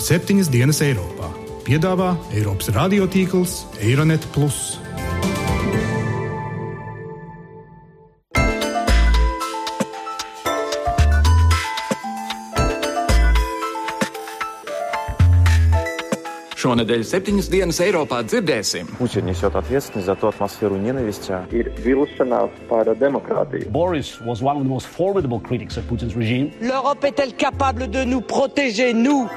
septiņas dienas Eiropā. Piedāvā Eiropas radiotīkls Eironet. Šonadēļ septiņas dienas Eiropā dzirdēsim. Puķiņš jau tā tiesni za to atmosfēru nenavistā. Ir vilšanās par demokrātiju. Boris was one of the most formidable critics of Putin's regime. L'Europe est-elle capable de nous protéger, nous?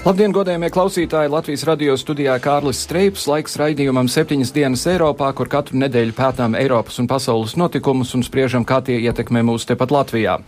Labdien, godējumie klausītāji! Latvijas radio studijā Kārlis Streips, laiks raidījumam septiņas dienas Eiropā, kur katru nedēļu pētām Eiropas un pasaules notikumus un spriežam, kā tie ietekmē mūs tepat Latvijā.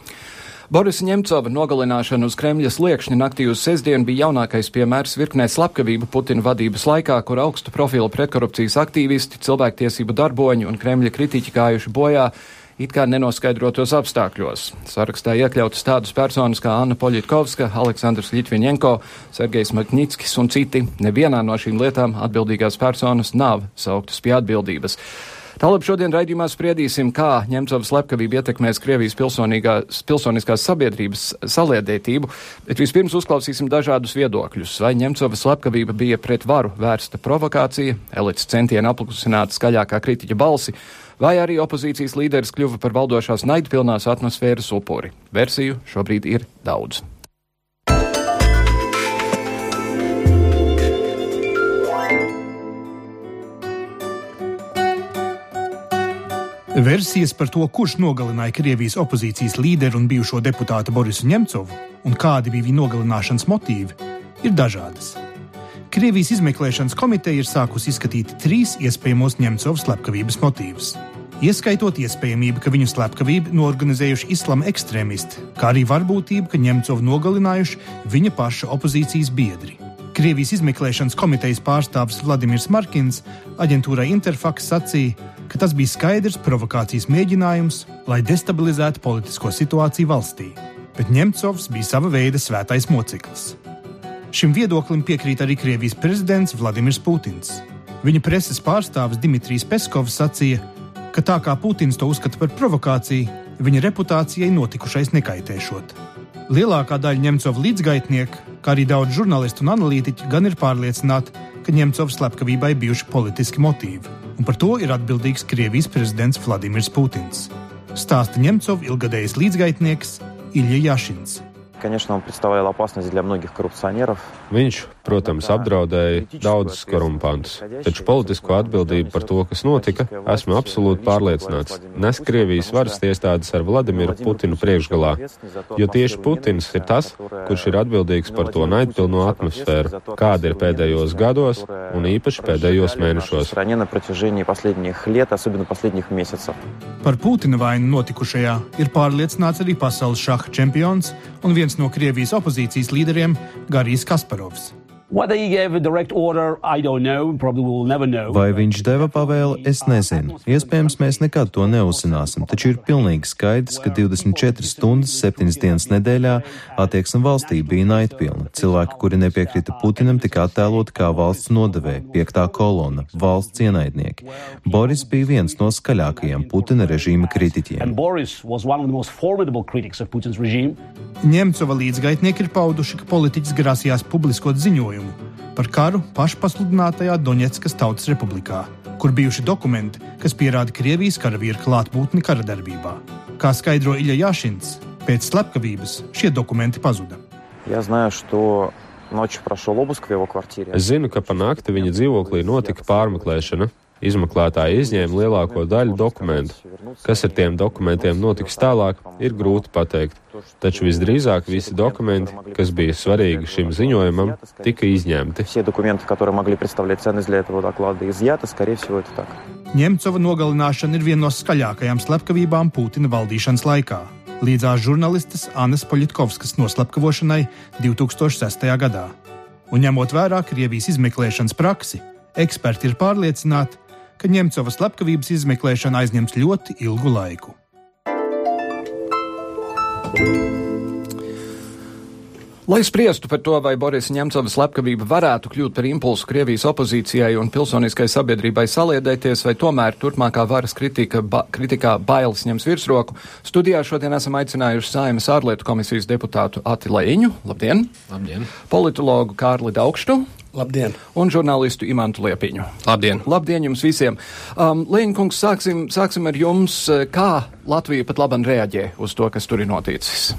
Borisa Ņemcova nogalināšana uz Kremļa sliekšņa naktī uz sestdienu bija jaunākais piemērs virknē slepkavību Putina vadības laikā, kur augstu profilu pretkorupcijas aktīvisti, cilvēktiesību darboņi un Kremļa kritiķi gājuši bojā it kā nenoskaidrotos apstākļos. Sarakstā iekļautas tādas personas kā Anna Poļitkovska, Aleksandrs Ļitviņenko, Sergejs Makņitskis un citi. Nevienā no šīm lietām atbildīgās personas nav sauktas pie atbildības. Tālāk šodien raidījumā spriedīsim, kā Ņemcovas slepkavība ietekmēs Krievijas pilsoniskās sabiedrības saliedētību, bet vispirms uzklausīsim dažādus viedokļus. Vai Ņemcovas slepkavība bija pret varu vērsta provokācija, elites centieni apklusināt skaļākā kritiķa balsi, vai arī opozīcijas līderis kļuva par valdošās naidpilnās atmosfēras upuri. Versiju šobrīd ir daudz. Versijas par to, kurš nogalināja Krievijas opozīcijas līderu un bijušo deputātu Borisu Ņemcovu un kādi bija viņa nogalināšanas motīvi, ir dažādas. Krievijas izmeklēšanas komiteja ir sākusi izskatīt trīs iespējamos Ņemcovas slepkavības motīvus ieskaitot iespējamību, ka viņu slepkavību norganizējuši islāma ekstrēmisti, kā arī varbūtību, ka Ņemcovu nogalinājuši viņa paša opozīcijas biedri. Krievijas izmeklēšanas komitejas pārstāvis Vladimirs Markins aģentūrai Interfax sacīja, ka tas bija skaidrs provokācijas mēģinājums, lai destabilizētu politisko situāciju valstī, bet Ņemcovs bija sava veida svētais moceklis. Šim viedoklim piekrīt arī Krievijas prezidents Vladimirs Putins. Viņa preses pārstāvis Dimitrijs Peskovs sacīja, ka tā kā Putins to uzskata par provokāciju, viņa reputācijai notikušais nekaitēšot. Lielākā daļa Ņemcova līdzgaitnieku, kā arī daudz žurnālistu un analītiķu, gan ir pārliecināti, ka Ņemcovas slepkavībai bijuši politiski motīvi, un par to ir atbildīgs Krievijas prezidents Vladimirs Putins. Stāsta Ņemcova ilgadējs līdzgaitnieks Ilja Jašins. Конечно, он представлял опасность для многих коррупционеров. Viņš, protams, apdraudēja daudzus korumpantus, taču politisko atbildību par to, kas notika, esmu absolūti pārliecināts. Nes Krievijas varas iestādes ar Vladimiru Putinu priekšgalā, jo tieši Putins ir tas, kurš ir atbildīgs par to naidpilno atmosfēru, kāda ir pēdējos gados un īpaši pēdējos mēnešos. Par Putina vainu notikušajā ir pārliecināts arī pasaules šaha čempions un viens no Krievijas opozīcijas līderiem Garijs Kasparovs. Moves. Vai viņš deva pavēli, es nezinu. Iespējams, mēs nekad to neuzzināsim, taču ir pilnīgi skaidrs, ka 24 stundas, 7 dienas nedēļā attieksme valstī bija naidpilna. Cilvēki, kuri nepiekrita Putinam, tika attēloti kā valsts nodevēji, piektā kolona, valsts ienaidnieki. Boris bija viens no skaļākajiem Putina režīma kritiķiem. Ņemcova līdzgaitnieki ir pauduši, ka politiķis grasījās publiskot ziņojumu par karu pašpasludinātajā Doņetskas Tautas Republikā, kur bijuši dokumenti, kas pierāda Krievijas karavīru klātbūtni kara darbībā. Kā skaidro Ilja Jāšins, pēc slepkavības šie dokumenti pazuda. Я знаю, что ночью прошел обыск в его квартире. Es zinu, ka pa nakti viņa dzīvoklī notika pārmeklēšana. Izmeklētāji izņēma lielāko daļu dokumentu. Kas ar tiem dokumentiem notiks tālāk, ir grūti pateikt. Taču visdrīzāk visi dokumenti, kas bija svarīgi šim ziņojumam, tika izņemti. Ņemcova nogalināšana ir viena no skaļākajām slepkavībām Putina valdīšanas laikā. Līdzās žurnālistes Annas Poļitkovskas noslepkavošanai 2006. gadā. Un ņemot vērā Krievijas izmeklēšanas praksi, eksperti ir pārliecināti, ka Ņemcovas slepkavības izmeklēšana aizņems ļoti ilgu laiku. Lai spriestu par to, vai Borisa Ņemcova slepkavība varētu kļūt par impulsu Krievijas opozīcijai un pilsoniskai sabiedrībai saliedēties, vai tomēr turpmākā varas kritika, ba, kritikā bailes ņems virsroku, studijā šodien esam aicinājuši Saimas ārlietu komisijas deputātu Ati Lēņu, labdien! Labdien! Politologu Kārli Daugštu. Labdien! Un žurnālistu Imantu Liepiņu. Labdien! Labdien jums visiem! Um, Lēņkungs, sāksim, sāksim ar jums. Kā Latvija pat labam reaģē uz to, kas tur ir noticis?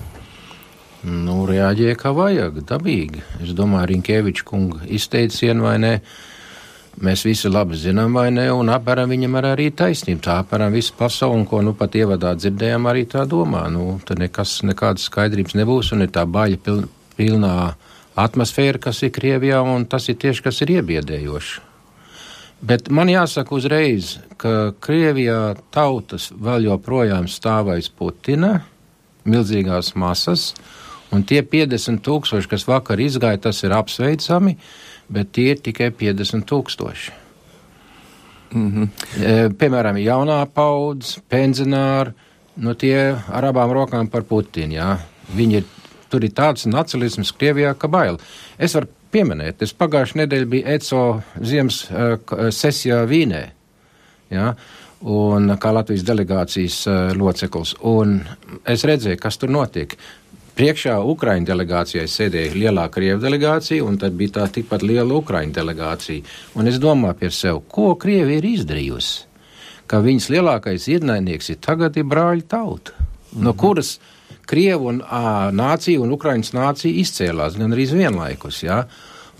Nu, reaģēja kā vajag, dabīgi. Es domāju, Rinkēviča kunga izteicienu vai ne. Mēs visi labi zinām, vai ne, un apmēram viņam ar arī taisnība. Tā apmēram visa pasaule, un ko nu pat ievadā dzirdējām, arī tā domā. Nu, tad nekas, nekādas skaidrības nebūs, un ir tā baļa piln, pilnā atmosfēra, kas ir Krievijā, un tas ir tieši, kas ir iebiedējoši. Bet man jāsaka uzreiz, ka Krievijā tautas vēl joprojām stāvēs Putina, milzīgās masas, Un tie 50 tūkstoši, kas vakar izgāja, tas ir apsveicami, bet tie ir tikai 50 tūkstoši. Mm -hmm. Piemēram, jaunā paudze, pensionāri, nu tie ar abām rokām par Putinu. Jā. Viņi ir, tur ir tāds nacionālisms Krievijā, ka bail. Es varu pieminēt, es pagājušajā nedēļā biju ECO ziemas uh, sesijā Vīnē. Jā. Un kā Latvijas delegācijas uh, loceklis. Un es redzēju, kas tur notiek. Priekšā Ukraiņu delegācijai sēdēja lielā Krievu delegācija, un tad bija tā tikpat liela Ukraiņu delegācija. Un es domāju pie sev, ko Krievi ir izdarījusi? Ka viņas lielākais ienaidnieks ir tagad ir brāļu tauta, mm -hmm. Krievu un, ā, nācija un Ukraiņas nācija izcēlās gan arī vienlaikus. Jā?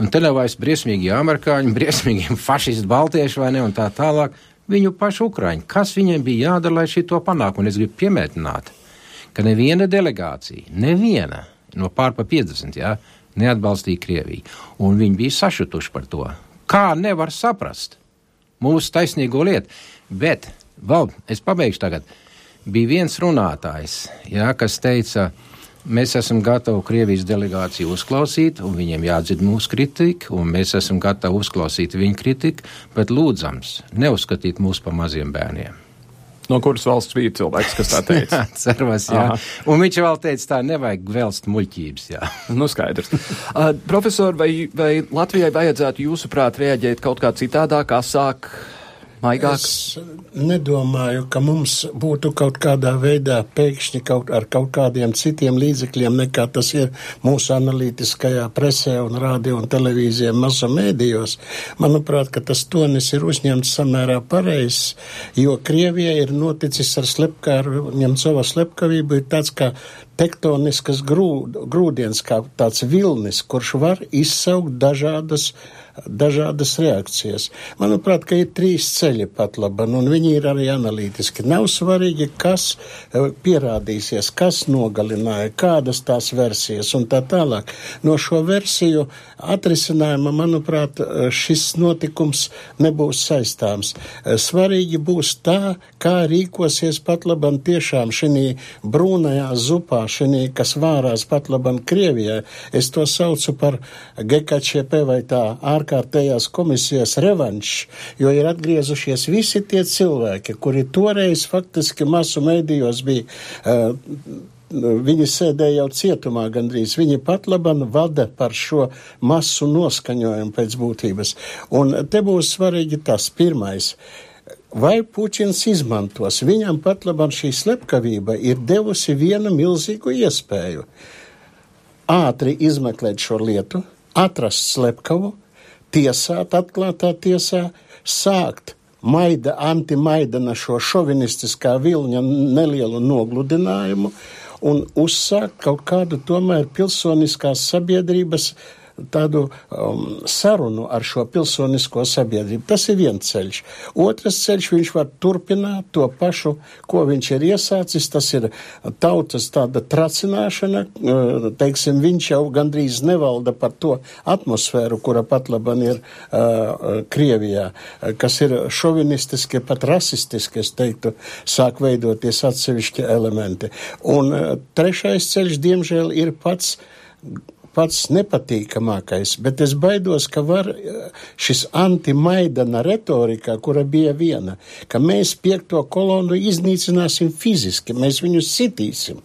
Un te nav vairs briesmīgi amerikāņi, briesmīgi fašisti, baltieši vai ne, un tā tālāk. Viņu pašu Ukraiņi. Kas viņiem bija jādara, lai šī to panāktu? Un es gribu piemētināt ka neviena delegācija, neviena no pārpa 50, jā, neatbalstīja Krieviju. Un viņi bija sašutuši par to. Kā nevar saprast mūsu taisnīgo lietu? Bet, vēl es pabeigšu tagad. Bija viens runātājs, jā, kas teica, mēs esam gatavi Krievijas delegāciju uzklausīt, un viņiem jādzird mūsu kritika, un mēs esam gatavi uzklausīt viņu kritiku, bet lūdzams, neuzskatīt mūs par maziem bērniem. No kuras valsts bija cilvēks, kas tā teica? jā, cervas, jā. Aha. Un viņš vēl teica, tā nevajag vēlst muļķības, jā. nu, skaidrs. Uh, profesor, vai, vai Latvijai vajadzētu jūsuprāt reaģēt kaut kā citādāk, asāk? Maigāks? Es nedomāju, ka mums būtu kaut kādā veidā pēkšņi kaut ar kaut kādiem citiem līdzekļiem nekā tas ir mūsu analītiskajā presē un rādio un televīzijā masu mēdījos. Manuprāt, ka tas tonis ir uzņemts samērā pareizs, jo Krievija ir noticis ar slepkāru, ņemcova slepkavību, ir tāds kā tektoniskas grūd, grūdienis, kā tāds vilnis, kurš var izsaukt dažādas dažādas reakcijas. Manuprāt, ka ir trīs ceļi pat labi, un viņi ir arī analītiski. Nav svarīgi, kas e, pierādīsies, kas nogalināja, kādas tās versijas un tā tālāk. No šo versiju atrisinājuma, manuprāt, e, šis notikums nebūs saistāms. E, svarīgi būs tā, kā rīkosies pat labam tiešām šī brūnajā zupā, šī, kas vārās pat labam Krievijai. Es to saucu par GKČP vai tā ārkārtējās komisijas revanšs, jo ir atgriezušies visi tie cilvēki, kuri toreiz faktiski masu mēdījos bija. Uh, Viņi sēdēja jau cietumā gandrīz. Viņi pat laban vada par šo masu noskaņojumu pēc būtības. Un te būs svarīgi tas pirmais. Vai Puķins izmantos? Viņam pat labam šī slepkavība ir devusi vienu milzīgu iespēju. Ātri izmeklēt šo lietu, atrast slepkavu, tiesāt atklātā tiesā, sākt maida, antimaidana šo šovinistiskā vilņa nelielu nogludinājumu un uzsākt kaut kādu tomēr pilsoniskās sabiedrības uh, tādu um, sarunu ar šo pilsonisko sabiedrību. Tas ir viens ceļš. Otrs ceļš viņš var turpināt to pašu, ko viņš ir iesācis. Tas ir tautas tāda tracināšana. Uh, teiksim, viņš jau gandrīz nevalda par to atmosfēru, kura pat laban ir uh, Krievijā, kas ir šovinistiski, pat rasistiski, es teiktu, sāk veidoties atsevišķi elementi. Un uh, trešais ceļš, diemžēl, ir pats pats nepatīkamākais, bet es baidos, ka var šis antimaidana retorika, kura bija viena, ka mēs piekto kolonu iznīcināsim fiziski, mēs viņus sitīsim.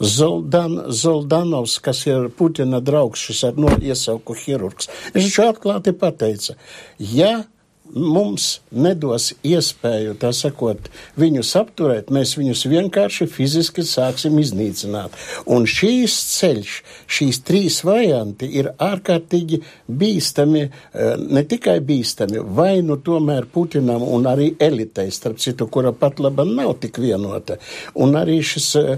Zoldan, Zoldanovs, kas ir Putina draugs, šis ar no iesauku ķirurgs, viņš atklāti pateica, ja mums nedos iespēju, tā sakot, viņus apturēt, mēs viņus vienkārši fiziski sāksim iznīcināt. Un šīs ceļš, šīs trīs varianti ir ārkārtīgi bīstami, eh, ne tikai bīstami, vai nu tomēr Putinam un arī elitei, starp citu, kura pat laba nav tik vienota. Un arī šis uh,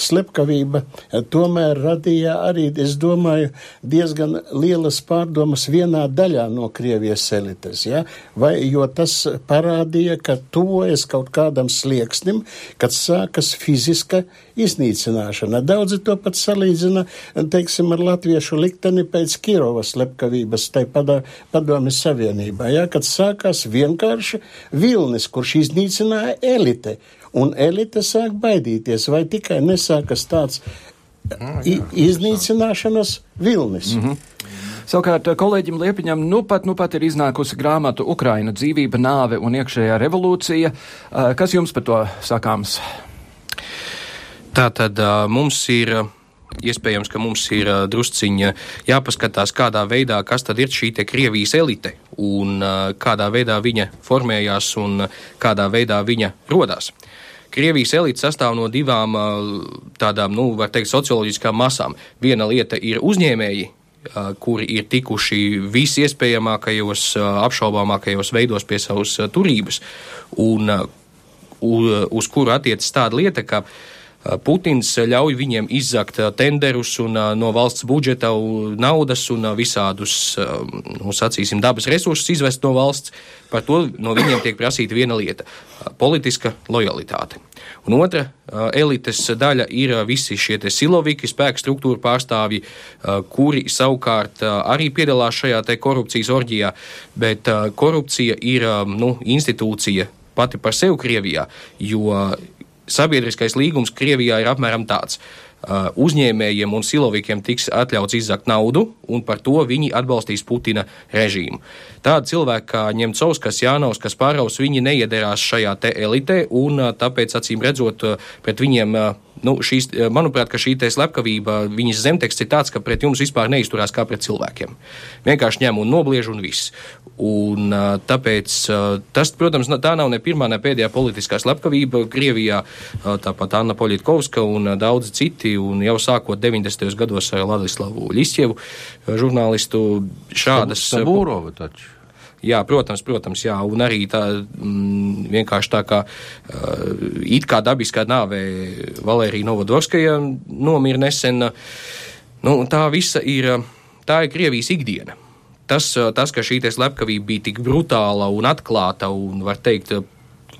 slepkavība tomēr radīja arī, es domāju, diezgan lielas pārdomas vienā daļā no Krievijas elites. Ja? Vai, jo tas parādīja, ka tuvojas kaut kādam slieksnim, kad sākas fiziska iznīcināšana. Daudzi to pat salīdzina, teiksim, ar latviešu likteni pēc Kirovas slepkavības, tai padomjas savienībā, ja, kad sākās vienkārši vilnis, kurš iznīcināja elite. Un elite sāk baidīties, vai tikai nesākas tāds ah, iznīcināšanas vilnis. Mm -hmm. Savukārt kolēģim Liepiņam nu pat, nu pat ir iznākusi grāmata Ukraina dzīvība, nāve un iekšējā revolūcija. Kas jums par to sakāms? Tā tad mums ir. Iespējams, ka mums ir drusciņa jāpaskatās, kādā veidā, kas tad ir šī Krievijas elite un kādā veidā viņa formējās un kādā veidā viņa rodās. Krievijas elite sastāv no divām tādām, nu, var teikt, socioloģiskām masām. Viena lieta ir uzņēmēji, kuri ir tikuši visiespējamākajos, apšaubāmākajos veidos pie savas turības, un uz kuru attiecas tāda lieta, ka Putins ļauj viņiem izzakt tenderus un no valsts budžeta naudas un visādus, nu, sacīsim, dabas resursus izvest no valsts. Par to no viņiem tiek prasīta viena lieta - politiska lojalitāte. Un otra elites daļa ir visi šie siloviki, spēku struktūra pārstāvji, kuri savukārt arī piedalās šajā korupcijas orģijā, bet korupcija ir nu, institūcija pati par sevi Krievijā, jo sabiedriskais līgums Krievijā ir apmēram tāds. Uh, uzņēmējiem un silovikiem tiks atļauts izzakt naudu, un par to viņi atbalstīs Putina režīmu. Tādi cilvēki kā Ņemcovs, kas Jānaus, kas Pāraus, viņi neiederās šajā elitē, un uh, tāpēc, acīm redzot, uh, pret viņiem nu, šīs, eh, manuprāt, šī slepkavība, viņas zemteksts ir tāds, ka pret jums vispār neizturās kā pret cilvēkiem. Vienkārši ņem un nobliež un viss. Un, eh, tāpēc eh, tas, protams, tā nav ne pirmā, ne pēdējā politiskā slepkavība Krievijā. Tāpat Anna Poļitkovska un daudzi citi, un jau sākot 90. gados ar Ladislavu Ļisķievu žurnālistu šādas. Sabūrova taču. Jā, protams, protams, jā, un arī tā mm, vienkārši tā kā uh, it kā dabiskā nāvē Valērija Novodorskaja nomira nesen. Nu, tā visa ir, tā ir Krievijas ikdiena. Tas, tas, ka šī slepkavība bija tik brutāla un atklāta un, var teikt,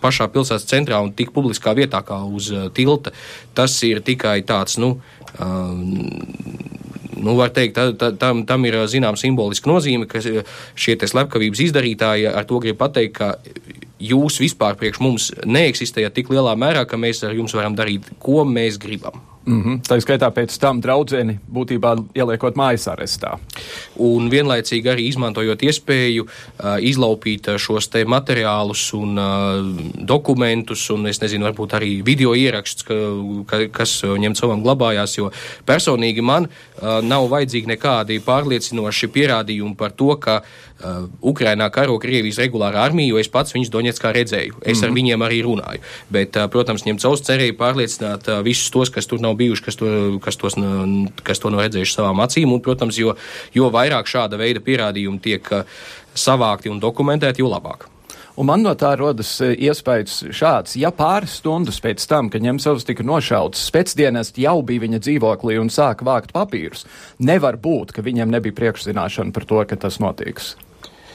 pašā pilsētas centrā un tik publiskā vietā kā uz tilta, tas ir tikai tāds, nu, um, nu, var teikt, tā, tā, tam, tam ir zinām simboliska nozīme, ka šie slepkavības izdarītāji ar to grib pateikt, ka jūs vispār priekš mums neeksistējat tik lielā mērā, ka mēs ar jums varam darīt, ko mēs gribam. Mm -hmm. Tā skaitā pēc tam draudzeni būtībā ieliekot mājas arestā. Un vienlaicīgi arī izmantojot iespēju uh, izlaupīt šos te materiālus un uh, dokumentus, un es nezinu, varbūt arī video ierakstus, ka, ka, kas ņemcovam glabājās, jo personīgi man uh, nav vajadzīgi nekādi pārliecinoši pierādījumi par to, ka uh, Ukrainā karo Krievijas regulāra armija, jo es pats viņus Doņetskā redzēju. Es mm -hmm. ar mhm. viņiem arī runāju. Bet, uh, protams, ņemcovs cerēja pārliecināt uh, visus tos, kas tur nav bijuši, kas to, kas tos, kas to nav redzējuši savām acīm. Un, protams, jo, jo vairāk šāda veida pierādījumi tiek uh, savākti un dokumentēti, jo labāk. Un man no tā rodas uh, iespējas šāds, ja pāris stundas pēc tam, kad ņemsavs tika nošauts, spēcdienas jau bija viņa dzīvoklī un sāka vākt papīrus, nevar būt, ka viņam nebija priekšzināšana par to, ka tas notiks.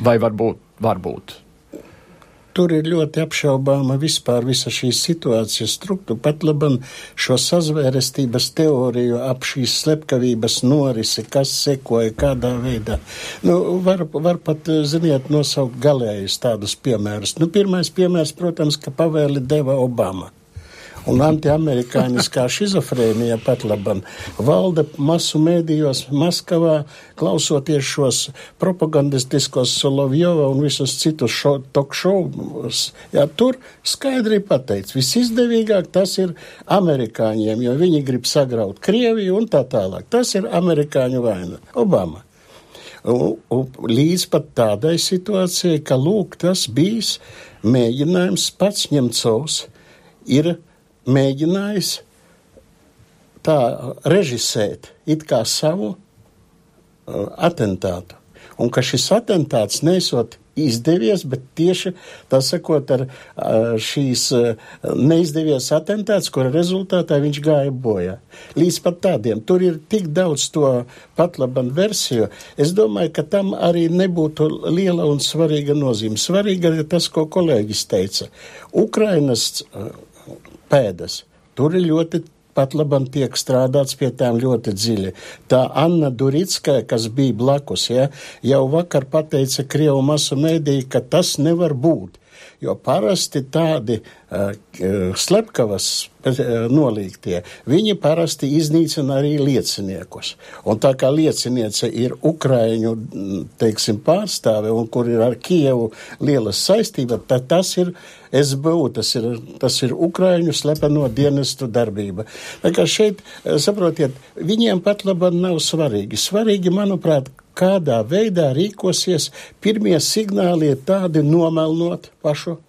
Vai varbūt, varbūt. Tur ir ļoti apšaubāma vispār visa šī situācijas struktūra. Pat labam šo sazvērestības teoriju ap šīs slepkavības norisi, kas sekoja, kādā veidā. Nu, var, var pat, ziniet, nosaukt galējus tādus piemērus. Nu, pirmais piemērs, protams, ka pavēli deva Obama. Un antiamerikāniskā šizofrēnija pat labam valda masu mēdījos Maskavā, klausoties šos propagandistiskos Solovjova un visus citus šo, tokšovus. Jā, tur skaidri pateicis, visizdevīgāk tas ir amerikāņiem, jo viņi grib sagraut Krieviju un tā tālāk. Tas ir amerikāņu vaina. Obama. Līdz pat tādai situācijai, ka lūk, tas bijis mēģinājums pats Ņemcovs ir mēģinājis tā režisēt it kā savu uh, atentātu. Un ka šis atentāts nesot izdevies, bet tieši tā sakot ar šīs neizdevies atentāts, kura rezultātā viņš gāja bojā. Līdz pat tādiem. Tur ir tik daudz to patlaban versiju. Es domāju, ka tam arī nebūtu liela un svarīga nozīme. Svarīga ir tas, ko kolēģis teica. Ukrainas pēdas. Tur ir ļoti pat labam tiek strādāts pie tām ļoti dziļi. Tā Anna Duricka, kas bija blakus, ja, jau vakar pateica Krievu masu mēdī, ka tas nevar būt. Jo parasti tādi uh, slepkavas uh, nolīgtie, viņi parasti iznīcina arī lieciniekus. Un tā kā lieciniece ir Ukraiņu, teiksim, pārstāve un kur ir ar Kievu lielas saistība, tad tas ir SBU, tas ir, tas ir Ukraiņu slepeno dienestu darbība. Tā kā šeit, saprotiet, viņiem pat laba nav svarīgi. Svarīgi, manuprāt, kādā veidā rīkosies, pirmie signāli ir tādi nomelnot pašu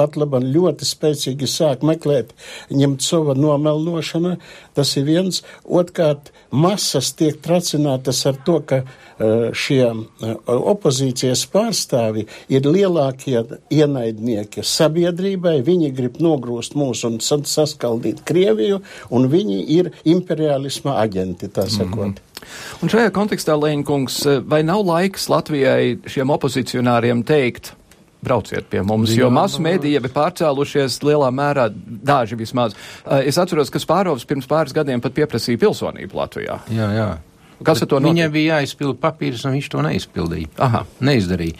pat labam ļoti spēcīgi sāk meklēt Ņemcova nomelnošana. Tas ir viens. Otkārt, masas tiek tracinātas ar to, ka uh, šie uh, opozīcijas pārstāvi ir lielākie ienaidnieki sabiedrībai. Viņi grib nogrūst mūs un saskaldīt Krieviju, un viņi ir imperialisma aģenti, tā sakot. Mm -hmm. Un šajā kontekstā, Lēņkungs, vai nav laiks Latvijai šiem opozicionāriem teikt, brauciet pie mums, jo masu mēdīja ir pārcēlušies lielā mērā, daži vismaz. Es atceros, ka Spārovs pirms pāris gadiem pat pieprasīja pilsonību Latvijā. Jā, jā. Kas ar to notika? Viņam bija jāizpild papīrs, un viņš to neizpildīja. Aha. Neizdarīja.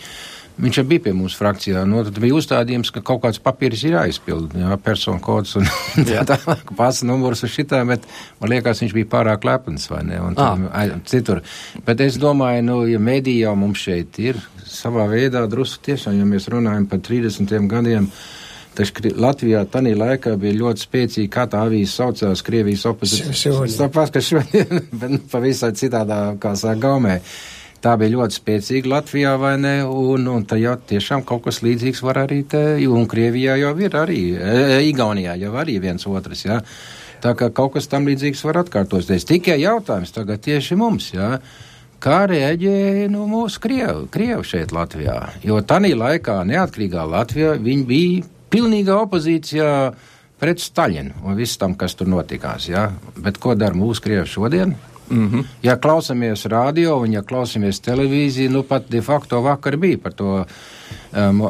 Viņš jau bija pie mums frakcijā. No, tad bija uzstādījums, ka kaut kāds papīrs ir jāizpild, jā, personu kods un jā. tā tālāk, pasa numurs un šitā, bet man liekas, viņš bija pārāk lepns vai ne, un tur, citur. Bet es domāju, nu, ja mediji jau mums šeit ir, savā veidā drusku tiešām, ja mēs runājam par 30 gadiem, Taču Latvijā tajā laikā bija ļoti spēcīga, kā tā avīze saucās, Krievijas opozīcija. Tāpat, ka šodien, bet pavisam citādā, kā saka, gaumē. Tā bija ļoti spēcīga Latvijā, vai ne? Un, un tā jau tiešām kaut kas līdzīgs var arī te, un Krievijā jau ir arī, e, e Igaunijā jau arī viens otrs, jā. Tā kā kaut kas tam līdzīgs var atkārtoties. Tikai jautājums tagad tieši mums, jā. Kā reaģēja nu, mūsu krievi, krievi šeit Latvijā? Jo tanī laikā neatkarīgā Latvijā viņi bija pilnīgā opozīcijā pret Staļinu un viss tam, kas tur notikās, jā. Bet ko dara mūsu krievi šodien? Mm -hmm. Ja klausāmies radio un ja klausāmies televīziju, nu pat de facto vakar bija par to um,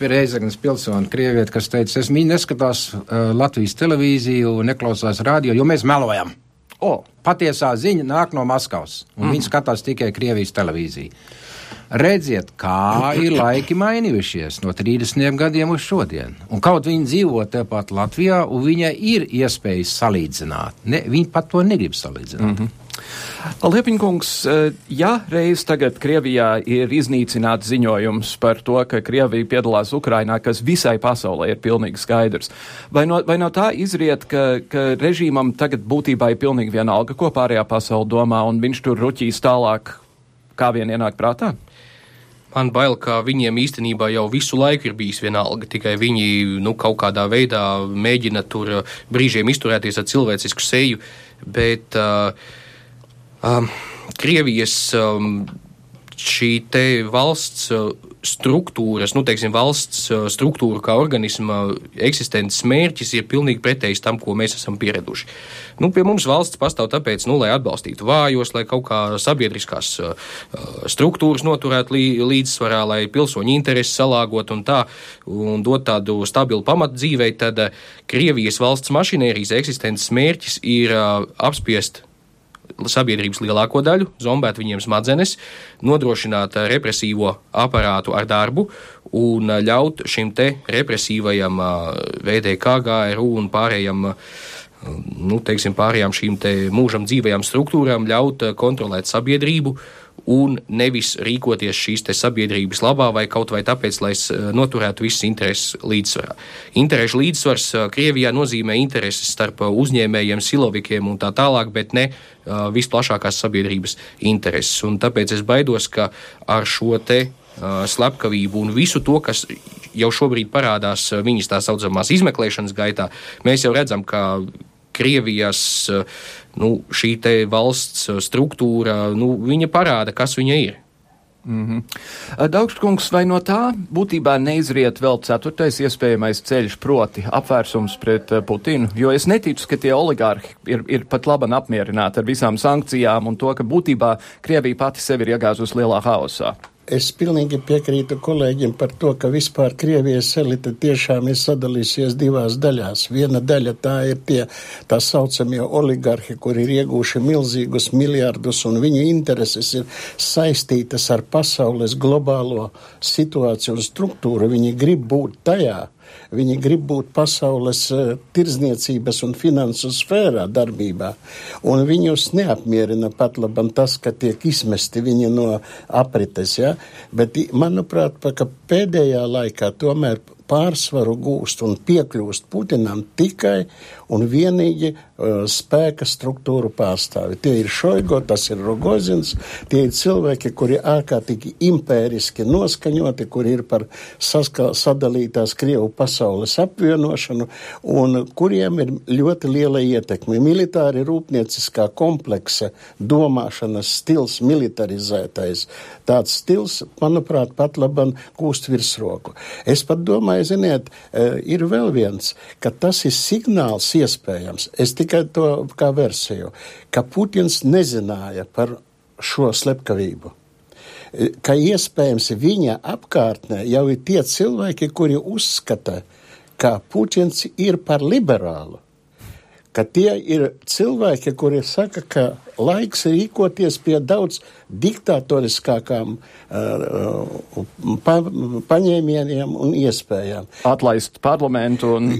Reizeknas pilsoni, krievieti, kas teica, es viņi neskatās uh, Latvijas televīziju un neklausās radio, jo mēs melojam. O, patiesā ziņa nāk no Maskavas, un mm. viņi skatās tikai Krievijas televīziju. Redziet, kā ir laiki mainījušies no 30 gadiem uz šodien. Un kaut viņi dzīvo tepat Latvijā, un viņai ir iespējas salīdzināt. Ne, viņi pat to negrib salīdzināt. Mm -hmm. Liepiņkungs, eh, ja reiz tagad Krievijā ir iznīcināts ziņojums par to, ka Krievija piedalās Ukrainā, kas visai pasaulē ir pilnīgi skaidrs, vai no, vai no tā izriet, ka, ka režīmam tagad būtībā ir pilnīgi vienalga, ko pārējā pasaule domā, un viņš tur ruķīs tālāk, kā vien ienāk prātā? Man bail, ka viņiem īstenībā jau visu laiku ir bijis vienalga, tikai viņi nu, kaut kādā veidā mēģina tur brīžiem izturēties ar cilvēcisku seju, bet uh, um, Krievijas um, šī valsts uh, struktūras, nu, teiksim, valsts uh, struktūra kā organisma eksistences mērķis ir pilnīgi pretējs tam, ko mēs esam pieraduši. Nu, pie mums valsts pastāv tāpēc, nu, lai atbalstītu vājos, lai kaut kā sabiedriskās uh, struktūras noturētu lī, līdzsvarā, lai pilsoņu intereses salāgot un tā, un dot tādu stabilu pamatu dzīvei, tad Krievijas valsts mašinērijas eksistences mērķis ir apspiest sabiedrības lielāko daļu, zombēt viņiem smadzenes, nodrošināt represīvo aparātu ar darbu un ļaut šim te represīvajam VDK, GRU un pārējiem nu, teiksim, pārējām šīm te mūžam dzīvajām struktūrām ļaut kontrolēt sabiedrību un nevis rīkoties šīs sabiedrības labā vai kaut vai tāpēc, lai noturētu visas intereses līdzsvarā. Interešu līdzsvars Krievijā nozīmē intereses starp uzņēmējiem, silovikiem un tā tālāk, bet ne visplašākās sabiedrības intereses. Un tāpēc es baidos, ka ar šo te slepkavību un visu to, kas jau šobrīd parādās viņas tā saucamās izmeklēšanas gaitā, mēs jau redzam, ka Krievijas nu, šī valsts struktūra, nu, parāda, kas viņa ir. Mm -hmm. Daugstkungs, vai no tā būtībā neizriet vēl ceturtais iespējamais ceļš, proti apvērsums pret Putinu? Jo es neticu, ka tie oligārhi ir, ir pat labi apmierināti ar visām sankcijām un to, ka būtībā Krievija pati sevi ir iegāzusi lielā haosā. Es pilnīgi piekrītu kolēģiem par to, ka vispār Krievijas elite tiešām ir sadalījusies divās daļās. Viena daļa tā ir tie tā saucamie oligarhi, kuri ir iegūši milzīgus miljardus un viņu intereses ir saistītas ar pasaules globālo situāciju un struktūru. Viņi grib būt tajā Viņi grib būt pasaules uh, tirzniecības un finansu sfērā darbībā, un viņus neapmierina pat labam tas, ka tiek izmesti viņi no aprites, ja? bet, manuprāt, ka pēdējā laikā tomēr pārsvaru gūst un piekļūst Putinam tikai un vienīgi uh, spēka struktūru pārstāvi. Tie ir Šoigo, tas ir Rogozins, tie ir cilvēki, kuri ārkārtīgi impēriski noskaņoti, kuri ir par saska, sadalītās Krievu pasaules apvienošanu un kuriem ir ļoti liela ietekme. Militāri rūpnieciskā kompleksa domāšanas stils, militarizētais, tāds stils, manuprāt, pat labam gūst virsroku. Es pat domāju, vai ziniet, e, ir vēl viens, ka tas ir signāls iespējams. Es tikai to kā versiju, ka Putins nezināja par šo slepkavību e, ka iespējams viņa apkārtnē jau ir tie cilvēki, kuri uzskata, ka Putins ir par liberālu ka tie ir cilvēki, kuri saka, ka laiks rīkoties pie daudz diktatoriskākām uh, pa, paņēmieniem un iespējām. Atlaist parlamentu un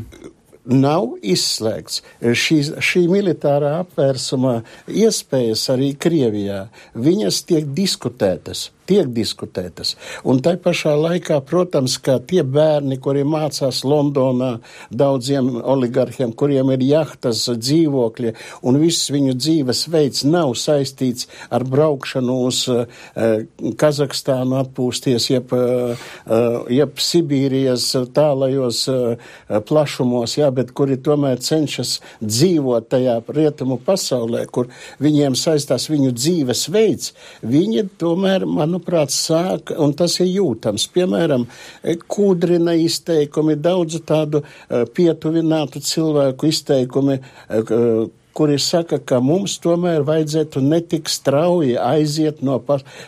nav izslēgts. Šī, šī militārā apvērsuma iespējas arī Krievijā, viņas tiek diskutētas tiek diskutētas. Un tai pašā laikā, protams, ka tie bērni, kuri mācās Londonā, daudziem oligarhiem, kuriem ir jahtas, dzīvokļi, un viss viņu dzīves veids nav saistīts ar braukšanu uz uh, Kazahstānu atpūsties, jeb, uh, jeb Sibīrijas tālajos uh, plašumos, jā, bet kuri tomēr cenšas dzīvot tajā rietumu pasaulē, kur viņiem saistās viņu dzīves veids, viņi tomēr, manuprāt, manuprāt, sāk, un tas ir jūtams. Piemēram, kūdrina izteikumi, daudzu tādu uh, pietuvinātu cilvēku izteikumi, uh, kuri saka, ka mums tomēr vajadzētu netik strauji aiziet no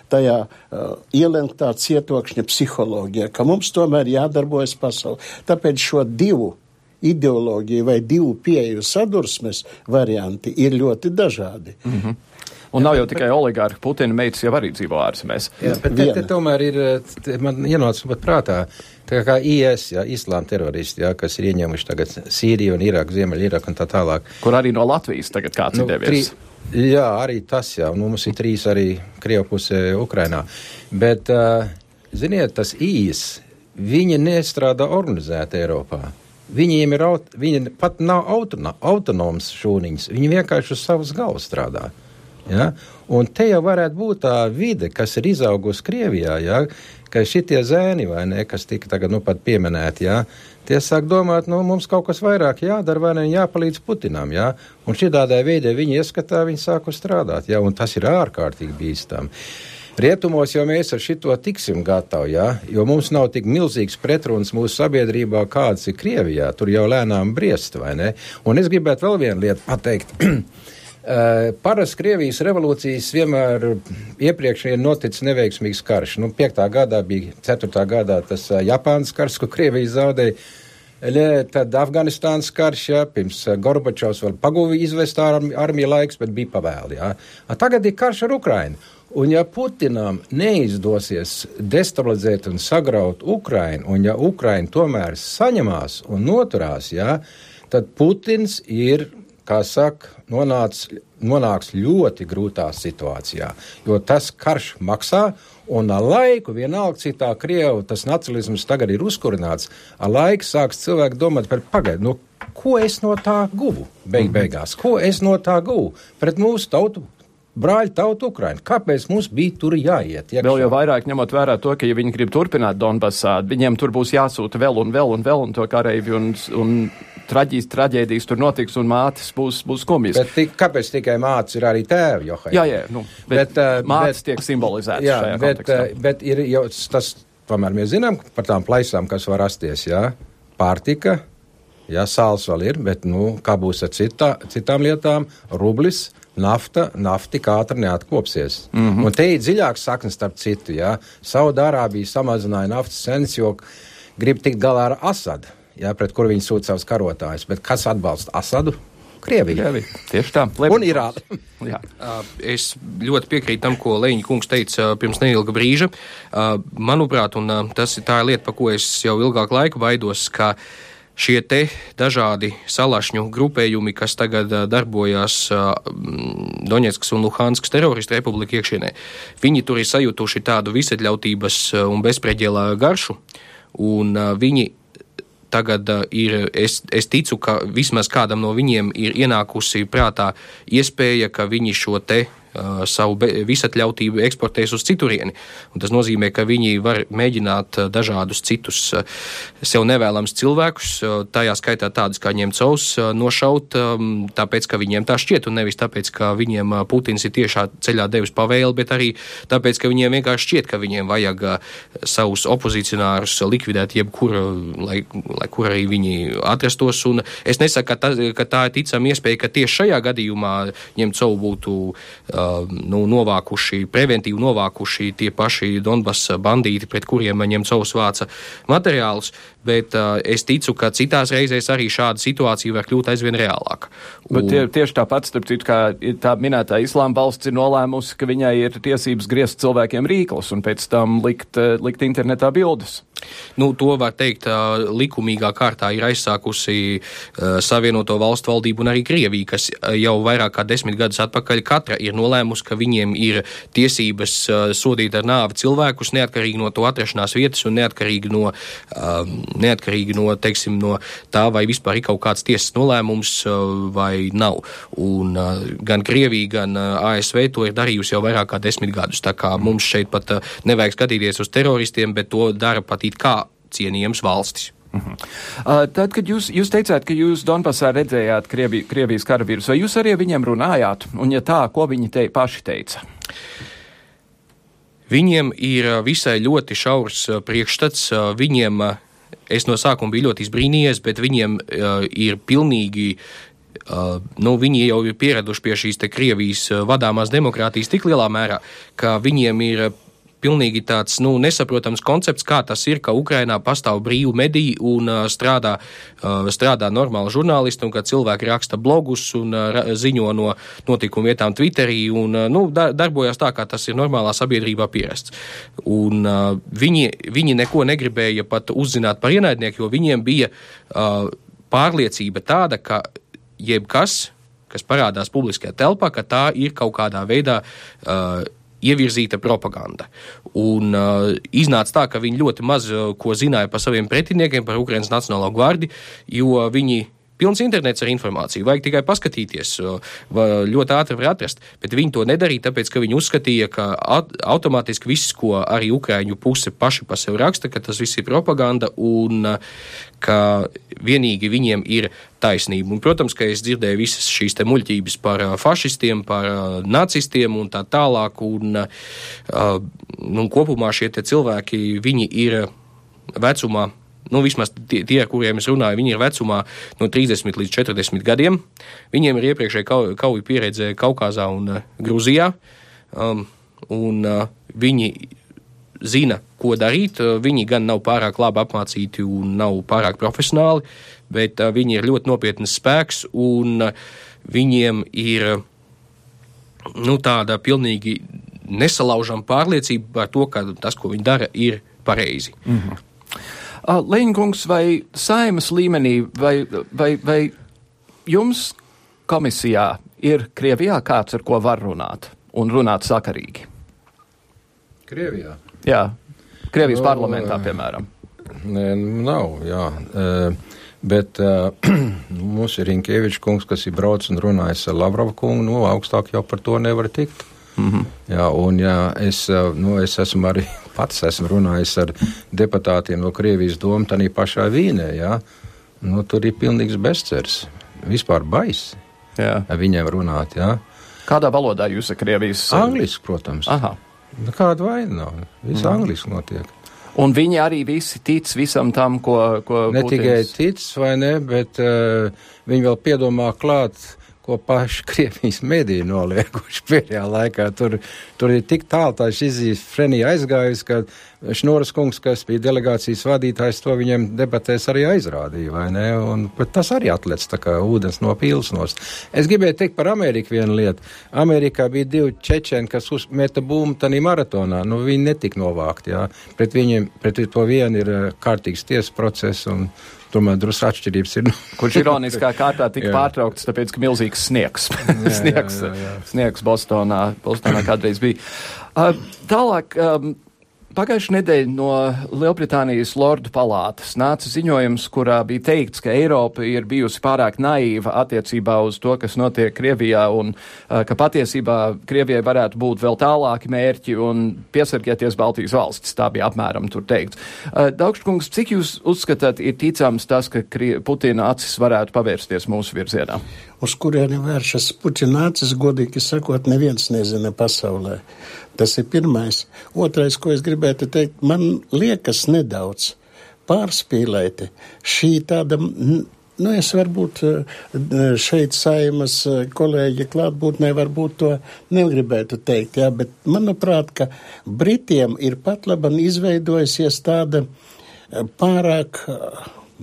tajā uh, ielenktā cietokšņa psiholoģijā, ka mums tomēr jādarbojas pasaulē. Tāpēc šo divu ideoloģiju vai divu pieeju sadursmes varianti ir ļoti dažādi. Mm -hmm. Un nav jau tikai oligārhi, Putina meitas jau arī dzīvo ārzemēs. Jā, bet te, te tomēr ir, te, man ienāca pat prātā, tā kā IS, jā, islāma teroristi, jā, kas ir ieņēmuši tagad Sīriju un Irāku, Ziemeļ Irāku un tā tālāk. Kur arī no Latvijas tagad kāds nu, ir devies. Tri, jā, arī tas, jā, nu, mums ir trīs arī Krievu pusē Ukrainā. Bet, uh, ziniet, tas IS, viņi nestrādā organizēti Eiropā. Viņiem ir, viņi pat nav autono, autonoms šūniņas, viņi vienkārši uz savas galvas strādā. Ja? Un te jau varētu būt tā vide, kas ir izaugusi Krievijā, ja? ka šitie zēni, ne, kas tika tagad nu pieminēti, ja? tie sāk domāt, nu mums kaut kas vairāk jādara, vai ne, jāpalīdz Putinam, ja? un šitādai veidē viņi ieskatā, viņi sāku strādāt, ja? un tas ir ārkārtīgi bīstami. Rietumos jau mēs ar šito tiksim gatavi, ja? jo mums nav tik milzīgs pretruns mūsu sabiedrībā, kāds ir Krievijā. Tur jau lēnām briest, vai ne? Un es gribētu vēl vienu lietu pateikt. Uh, Parasti Krievijas revolūcijas vienmēr iepriekš ir noticis neveiksmīgs karš. Nu, 5. gadā bija 4. gadā tas uh, Japānas karš, ko Krievija zaudēja. tad Afganistānas karš, ja, pirms Gorbačovs vēl paguva izvest armiju laiks, bet bija pavēli. Ja. Tagad ir karš ar Ukrainu. Un ja Putinam neizdosies destabilizēt un sagraut Ukrainu, un ja Ukraina tomēr saņemās un noturās, ja, tad Putins ir, kā saka, nonāc, nonāks ļoti grūtā situācijā, jo tas karš maksā, un ar laiku, vienalga citā Krievu, tas nacionalisms tagad ir uzkurināts, ar laiku sāks cilvēki domāt par pagaidu, nu, ko es no tā guvu beig beigās, ko es no tā guvu pret mūsu tautu brāļu tautu Ukraina. Kāpēc mums bija tur jāiet? Iekšā? Vēl jau vairāk ņemot vērā to, ka, ja viņi grib turpināt Donbassā, viņiem tur būs jāsūta vēl un vēl un vēl un to kareivi un, un traģīs, traģēdijas tur notiks un mātes būs, būs skumjas. Bet tik, kāpēc tikai mātes ir arī tēvi, Johai? Jā, jā, nu, bet, bet uh, mātes bet, tiek simbolizētas jā, šajā bet, kontekstā. Uh, bet ir jau tas, tomēr mēs zinām par tām plaisām, kas var rasties, jā, pārtika, jā, sāls vēl ir, bet, nu, kā būs ar citā, citām lietām, rublis nafta, nafti ātri neatkopsies. Mm -hmm. Un te ir dziļāks saknes starp citu. Ja? Saudārābija samazināja naftas cenas, jo grib tikt galā ar Asadu, ja? pret kuru viņi sūta savus karotājus. Bet kas atbalsta Asadu? Krievija. Krievija. Tieši tā. Leibniz. Un Irāna. es ļoti piekrītu tam, ko Leņķa kungs teica pirms neilga brīža. Manuprāt, un tas ir tā lieta, par ko es jau ilgāku laiku baidos, ka uh, šie te dažādi salašņu grupējumi, kas tagad darbojas Doņetskas un Luhanskas teroristu republika iekšienē, viņi tur ir sajutuši tādu visatļautības un bezpreģēlā garšu, un viņi tagad ir, es, es ticu, ka vismaz kādam no viņiem ir ienākusi prātā iespēja, ka viņi šo te savu visatļautību eksportēs uz citurieni. Un tas nozīmē, ka viņi var mēģināt uh, dažādus citus uh, sev nevēlams cilvēkus, tajā skaitā tādus kā ņemcovs, nošaut, um, tāpēc, ka viņiem tā šķiet, un nevis tāpēc, ka viņiem Putins ir tiešā ceļā devis pavēli, bet arī tāpēc, ka viņiem vienkārši šķiet, ka viņiem vajag savus opozicionārus likvidēt jebkur, lai, lai kur arī viņi atrastos. Un es nesaku, ka tā, ka tā ir ticama iespēja, ka tieši šajā gadījumā ņemcovu būtu uh, nu, novākuši, preventīvi novākuši tie paši Donbass bandīti, pret kuriem ņemcovs vāca materiālus, bet uh, es ticu, ka citās reizēs arī šāda situācija var kļūt aizvien reālāka. Bet tie, tieši tāpat, starp citu, kā tā minētā islāma valsts ir nolēmusi, ka viņai ir tiesības griezt cilvēkiem rīklus un pēc tam likt, likt internetā bildes. Nu, to var teikt, likumīgā kārtā ir aizsākusi Savienoto valstu valdība un arī Krievija, kas jau vairāk kā desmit gadus atpakaļ katra ir nolēmusi, ka viņiem ir tiesības sodīt ar nāvi cilvēkus neatkarīgi no to atrašanās vietas un neatkarīgi no neatkarīgi no, teiksim, no tā, vai vispār ir kaut kāds tiesas nolēmums uh, vai nav. Un uh, gan Krievija, gan uh, ASV to ir darījusi jau vairāk kā desmit gadus. Tā kā mums šeit pat nevajag skatīties uz teroristiem, bet to dara pat it kā cienījams valstis. Mhm. Uh, tad, kad jūs, jūs teicāt, ka jūs Donbasā redzējāt Krievi, Krievijas karavīrus, vai jūs arī viņiem runājāt? Un, ja tā, ko viņi te paši teica? Viņiem ir visai ļoti šaurs priekšstats. Viņiem es no sākuma biju ļoti izbrīnījies, bet viņiem uh, ir pilnīgi. Uh, nu, viņi jau ir pieraduši pie šīs Krievijas vadāmās demokrātijas tik lielā mērā, ka viņiem ir pilnīgi tāds nu, nesaprotams koncepts, kā tas ir, ka Ukrainā pastāv brīvu mediju un uh, strādā, uh, strādā normāli žurnālisti, un ka cilvēki raksta blogus un uh, ziņo no notikumu vietām Twitterī un uh, nu, dar darbojas tā, kā tas ir normālā sabiedrībā pierasts. Un, uh, viņi, viņi neko negribēja pat uzzināt par ienaidnieku, jo viņiem bija uh, pārliecība tāda, ka jebkas, kas parādās publiskajā telpā, ka tā ir kaut kādā veidā uh, ievirzīta propaganda. Un uh, iznāca tā, ka viņi ļoti maz uh, ko zināja par saviem pretiniekiem, par Ukraiņas Nacionālo gvardi, jo viņi pilns internets ar informāciju. Vajag tikai paskatīties, ļoti ātri var atrast. Bet viņi to nedarīja, tāpēc, ka viņi uzskatīja, ka automātiski viss, ko arī Ukrāņu puse paši pa sevi raksta, ka tas viss ir propaganda un ka vienīgi viņiem ir taisnība. Un, protams, ka es dzirdēju visas šīs muļķības par fašistiem, par nacistiem un tā tālāk. Un, un kopumā šie cilvēki, viņi ir vecumā nu, vismaz tie, tie, kuriem es runāju, viņi ir vecumā no 30 līdz 40 gadiem. Viņiem ir iepriekšēja kau, kauju pieredze Kaukazā un uh, Grūzijā. Um, un uh, viņi zina, ko darīt. Viņi gan nav pārāk labi apmācīti un nav pārāk profesionāli, bet viņi ir ļoti nopietnas spēks un viņiem ir nu, tāda pilnīgi nesalaužama pārliecība par to, ka tas, ko viņi dara, ir pareizi. -hmm. Leņķis vai saimas līmenī, vai, vai, vai jums komisijā ir Krievijā kāds, ar ko var runāt un runāt sakarīgi? Krievijā? Jā, Krievijas no, parlamentā, piemēram. Nē, nav, jā. Uh, Bet uh, mums ir Rinkēvičs kungs, kas ir braucis un runājis ar Lavrovu kungu, nu, augstāk jau par to nevar tikt. Mm -hmm. Jā, un jā, es, nu, es esmu arī pats esmu runājis ar deputātiem no Krievijas domu, tā pašā Vīnē. Jā. Nu, tur ir pilnīgs bezcers. Vispār baisi ar viņiem runāt. Jā. Kādā valodā jūs esat Krievijas? Angliski, protams. Aha. Nu, kāda vaina nav? Viss mm. angliski notiek. Un viņi arī visi tic visam tam, ko. ko ne Putins... tikai tic, vai ne, bet uh, viņi vēl piedomā klāt ko paši Krievijas mediji noliekuši pēdējā laikā. Tur, tur ir tik tālu tā šizifrenija aizgājusi, ka Šnoras kungs, kas bija delegācijas vadītājs, to viņiem debatēs arī aizrādīja, vai ne? Un tas arī atlec tā kā ūdens no pīlsnos. Es gribēju teikt par Ameriku vienu lietu. Amerikā bija divi čečeni, kas uzmeta būmu tanī maratonā. Nu, viņi netika novākti, jā. Pret viņiem, pret to vienu ir eh, kārtīgs tiesas process un Tomēr drusku atšķirības ir. Kurš ironiskā kārtā tika pārtraukts, tāpēc, ka milzīgs sniegs, sniegs, jā, jā, jā. sniegs Bostonā, Bostonā kādreiz bija. Uh, tālāk. Um, Pagājušajā nedēļā no Lielbritānijas Lordu palātas nāca ziņojums, kurā bija teikts, ka Eiropa ir bijusi pārāk naiva attiecībā uz to, kas notiek Krievijā, un uh, ka patiesībā Krievijai varētu būt vēl tālāki mērķi un piesargieties Baltijas valstis. Tā bija apmēram tur teikts. Uh, Daugštkungs, cik jūs uzskatāt, ir ticams tas, ka Putina acis varētu pavērsties mūsu virzienā? Uz kurieni vēršas Putina acis, godīgi sakot, neviens nezina pasaulē. Tas ir pirmais. Otrais, ko es gribētu teikt, man liekas nedaudz pārspīlēti šī tāda. Nu, es varbūt eh, šeit saimas eh, kolēģi klātbūtnē varbūt to negribētu teikt, jā, bet manuprāt, ka Britiem ir pat laban izveidojusies tāda eh, pārāk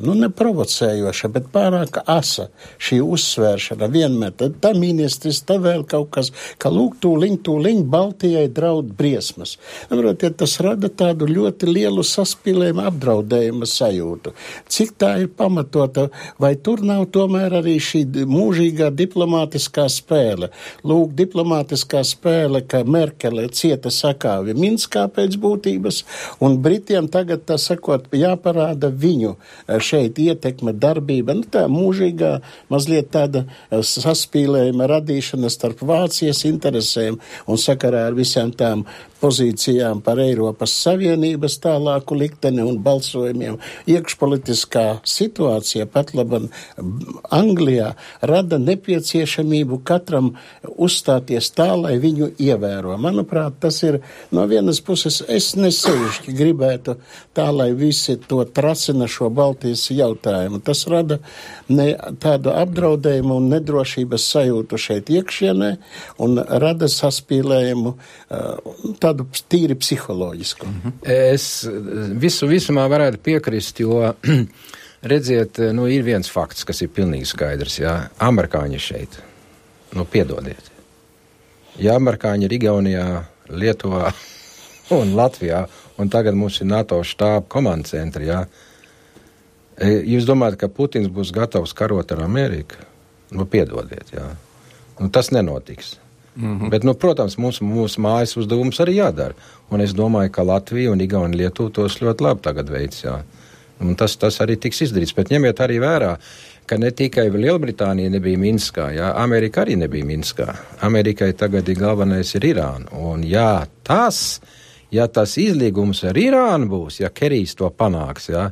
nu, neprovocējoša, bet pārāk asa šī uzsvēršana vienmēr. Tad tā ministrs, tā vēl kaut kas, ka lūk, tūliņ, tūliņ Baltijai draud briesmas. Varbūt, ja tas rada tādu ļoti lielu saspīlējumu apdraudējumu sajūtu. Cik tā ir pamatota, vai tur nav tomēr arī šī mūžīgā diplomātiskā spēle? Lūk, diplomātiskā spēle, ka Merkele cieta sakāvi Minskā pēc būtības, un Britiem tagad, tā sakot, jāparāda viņu šeit ietekme, darbība, nu tā mūžīgā, mazliet tāda eh, saspīlējuma radīšana starp Vācijas interesēm un sakarā ar visām tām pozīcijām par Eiropas Savienības tālāku likteni un balsojumiem. Iekšpolitiskā situācija pat laban Anglijā rada nepieciešamību katram uzstāties tā, lai viņu ievēro. Manuprāt, tas ir no vienas puses, es nesevišķi gribētu tā, lai visi to trasina šo Baltijas jautājumu. Tas rada ne tādu apdraudējumu un nedrošības sajūtu šeit iekšienē un rada saspīlējumu. Uh, tādu tīri psiholoģisku. -hmm. Es visu visumā varētu piekrist, jo, redziet, nu, ir viens fakts, kas ir pilnīgi skaidrs. Jā, amerikāņi šeit, nu, piedodiet. Ja amerikāņi ir Igaunijā, Lietuvā un Latvijā, un tagad mums ir NATO štāba komandas centri, jā, e, jūs domājat, ka Putins būs gatavs karot ar Ameriku? Nu, piedodiet, jā. Nu, tas nenotiks. Mm -hmm. Bet, nu, protams, mums, mūsu mājas uzdevums arī jādara. Un es domāju, ka Latvija un Igaunija Lietuva tos ļoti labi tagad veids. Jā. Un tas, tas arī tiks izdarīts. Bet ņemiet arī vērā, ka ne tikai Lielbritānija nebija Minskā, jā, Amerika arī nebija Minskā. Amerikai tagad ir galvenais ir Irāna. Un jā, tas, ja tas izlīgums ar Irānu būs, ja Kerijs to panāks, jā,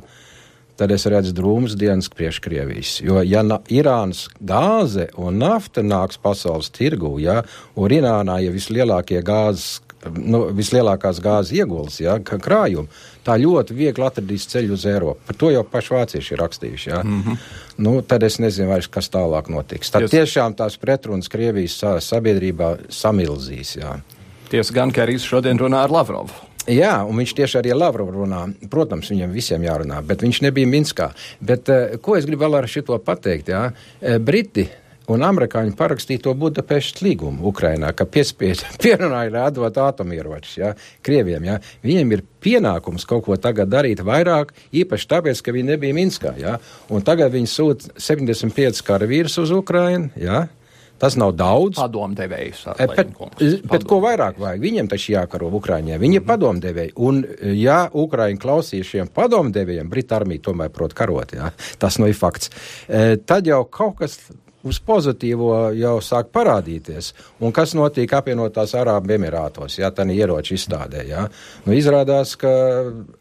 tad es redzu drūmas dienas priekš Krievijas. Jo, ja Irānas gāze un nafta nāks pasaules tirgū, ja, un Irānā ir vislielākie gāzes. Nu, vislielākās gāzes ieguldījums, ja, krājumi. Tā ļoti viegli atradīs ceļu uz Eiropu. Par to jau paši vācieši ir rakstījuši. Ja. Mm -hmm. nu, tad es nezinu, vairs, kas tālāk notiks. Tad Jūs... tiešām tās pretrunas Krievijas sabiedrībā samilzīs. Ja. Tiesa gan, ka arī šodien runā ar Lavrovu. Jā, un viņš tieši arī Lavrovu runā. Protams, viņam visiem jārunā, bet viņš nebija Minskā. Bet ko es gribu vēl ar šito pateikt? Jā? Briti un amerikāņi parakstīja to Budapeštas līgumu Ukrainā, ka piespiedu pierunāja atdot atomieročus ja, Krieviem. Ja. Viņiem ir pienākums kaut ko tagad darīt vairāk, īpaši tāpēc, ka viņi nebija Minskā. Ja. Un tagad viņi sūta 75 karavīrus uz Ukrainu. Ja. Tas nav daudz. Padomdevējus. Bet, bet ko vairāk vajag? Viņiem taču jākaro Ukraiņā. Viņi ir mm -hmm. padomdevēji. Un, ja Ukraiņi klausīs šiem padomdevējiem, Brita armija tomēr prot karot, jā, tas nu ir fakts, e, tad jau kaut kas uz pozitīvo jau sāk parādīties. Un kas notiek apvienotās Arābu Emirātos, ja tā ieroču izstādē? Ja? Nu, izrādās, ka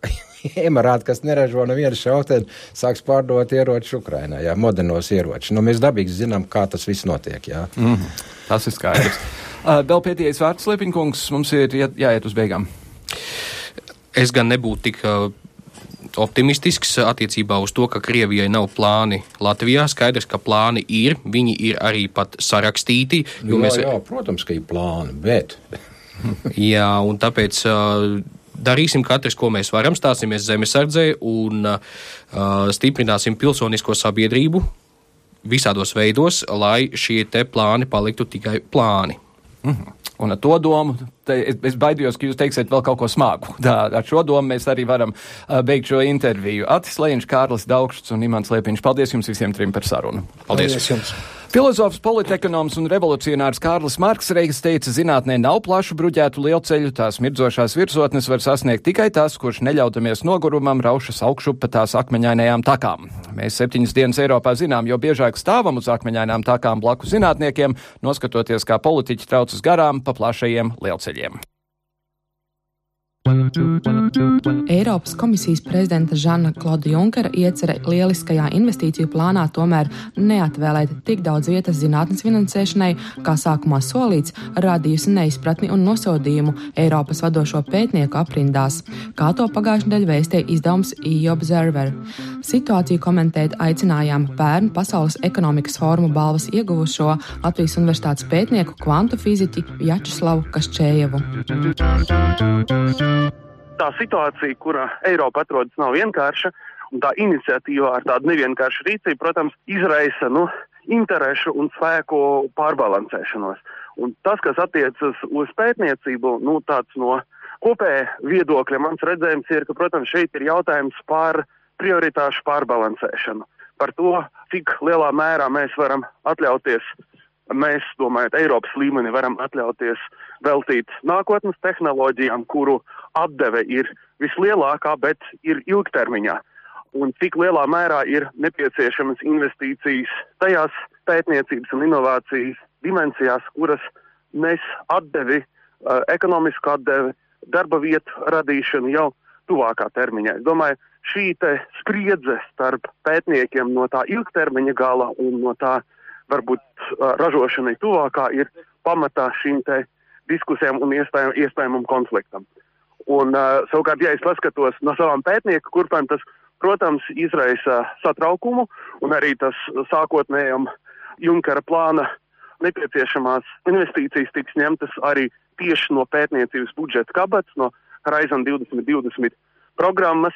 emirāti, kas neražo nevienu šauteni, sāks pārdot ieročus Ukrainā, ja? modernos ieročus. Nu, mēs dabīgi zinām, kā tas viss notiek. Ja? Mm -hmm. Tas ir skaidrs. uh, vēl pēdējais vārds, Liepiņkungs, mums ir jā, jāiet uz beigām. Es gan nebūtu tik uh, optimistisks attiecībā uz to, ka Krievijai nav plāni Latvijā. Skaidrs, ka plāni ir, viņi ir arī pat sarakstīti. Jā, mēs... jā, protams, ka ir plāni, bet. jā, un tāpēc. Uh, darīsim katrs, ko mēs varam, stāsimies zemesardzē un uh, stiprināsim pilsonisko sabiedrību visādos veidos, lai šie te plāni paliktu tikai plāni. Mm -hmm. Un ar to domu es, es baidījos, ka jūs teiksiet vēl kaut ko smagu. Tā, ar šo domu mēs arī varam uh, beigt šo interviju. Atis Lēņš, Kārlis Daugšs un Imants Liepiņš. Paldies jums visiem trim par sarunu. Paldies, Paldies jums! Filozofs, politekonoms un revolucionārs Kārlis Marks reiz teica, zinātnē nav plašu bruģētu lielceļu, tās mirdzošās virsotnes var sasniegt tikai tas, kurš neļaudamies nogurumam raušas augšup pa tās akmeņainajām takām. Mēs septiņas dienas Eiropā zinām, jo biežāk stāvam uz akmeņainām takām blaku zinātniekiem, noskatoties, kā politiķi traucas garām pa plašajiem lielceļiem. Eiropas komisijas prezidenta Žana Klauda Junkera iecerē lieliskajā investīciju plānā tomēr neatvēlēt tik daudz vietas zinātnes finansēšanai, kā sākumā solīts, radījusi neizpratni un nosodījumu Eiropas vadošo pētnieku aprindās, kā to pagājušajā nedēļā vēstīja izdevums EU Observer. Situāciju komentēt aicinājām pērn Pasaules ekonomikas fóruma balvas ieguvušo Latvijas Universitātes pētnieku kvantu fiziķi Jačeslavu Kašķējevu tā situācija, kura Eiropa atrodas, nav vienkārša, un tā iniciatīva ar tādu nevienkāršu rīcību, protams, izraisa nu, interešu un spēku pārbalansēšanos. Un tas, kas attiecas uz pētniecību, nu, tāds no kopēja viedokļa mans redzējums ir, ka, protams, šeit ir jautājums par prioritāšu pārbalansēšanu. Par to, cik lielā mērā mēs varam atļauties mēs, domājot, Eiropas līmenī varam atļauties veltīt nākotnes tehnoloģijām, kuru atdeve ir vislielākā, bet ir ilgtermiņā. Un cik lielā mērā ir nepieciešamas investīcijas tajās pētniecības un inovācijas dimensijās, kuras nes atdevi, uh, ekonomisku atdevi, darba vietu radīšanu jau tuvākā termiņā. Es domāju, šī spriedze starp pētniekiem no tā ilgtermiņa gala un no tā varbūt ražošanai tuvākā ir pamatā šīm diskusijām un iespējam, iespējamam konfliktam. Un, uh, savukārt, ja es paskatos no savām pētnieku kurpēm, tas, protams, izraisa satraukumu un arī tas sākotnējam Junkara plāna nepieciešamās investīcijas tiks ņemtas arī tieši no pētniecības budžeta kabatas, no Horizon 2020 programmas,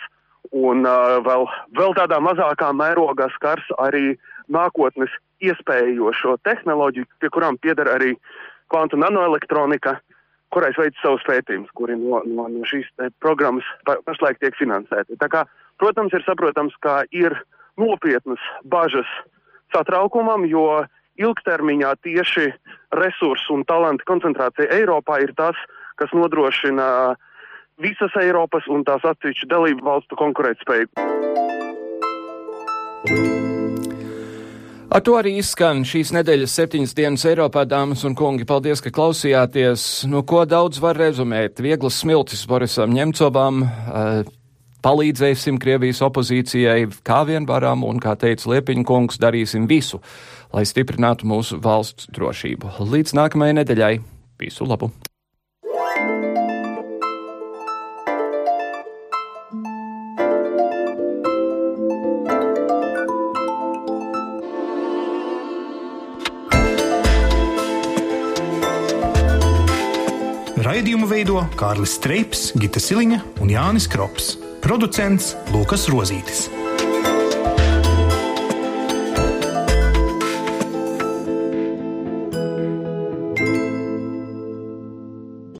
un uh, vēl, vēl tādā mazākā mērogā skars arī nākotnes iespējošo tehnoloģiju, pie kurām pieder arī kvantu nanoelektronika, kurais veids savus pētījumus, kuri no, no, no šīs programmas pa, pašlaik tiek finansēti. Tā kā, protams, ir saprotams, ka ir nopietnas bažas satraukumam, jo ilgtermiņā tieši resursu un talantu koncentrācija Eiropā ir tas, kas nodrošina visas Eiropas un tās atsevišķu dalību valstu konkurētspēju. Ar to arī izskan šīs nedēļas septiņas dienas Eiropā, dāmas un kungi. Paldies, ka klausījāties. Nu, ko daudz var rezumēt? Vieglas smiltis Borisam Ņemcovam. Uh, palīdzēsim Krievijas opozīcijai, kā vien varam, un, kā teica Liepiņa kungs, darīsim visu, lai stiprinātu mūsu valsts drošību. Līdz nākamajai nedēļai visu labu! Raidījumu veido Kārlis Streips, Gita Siliņa un Jānis Krops. Producents Lukas Rozītis.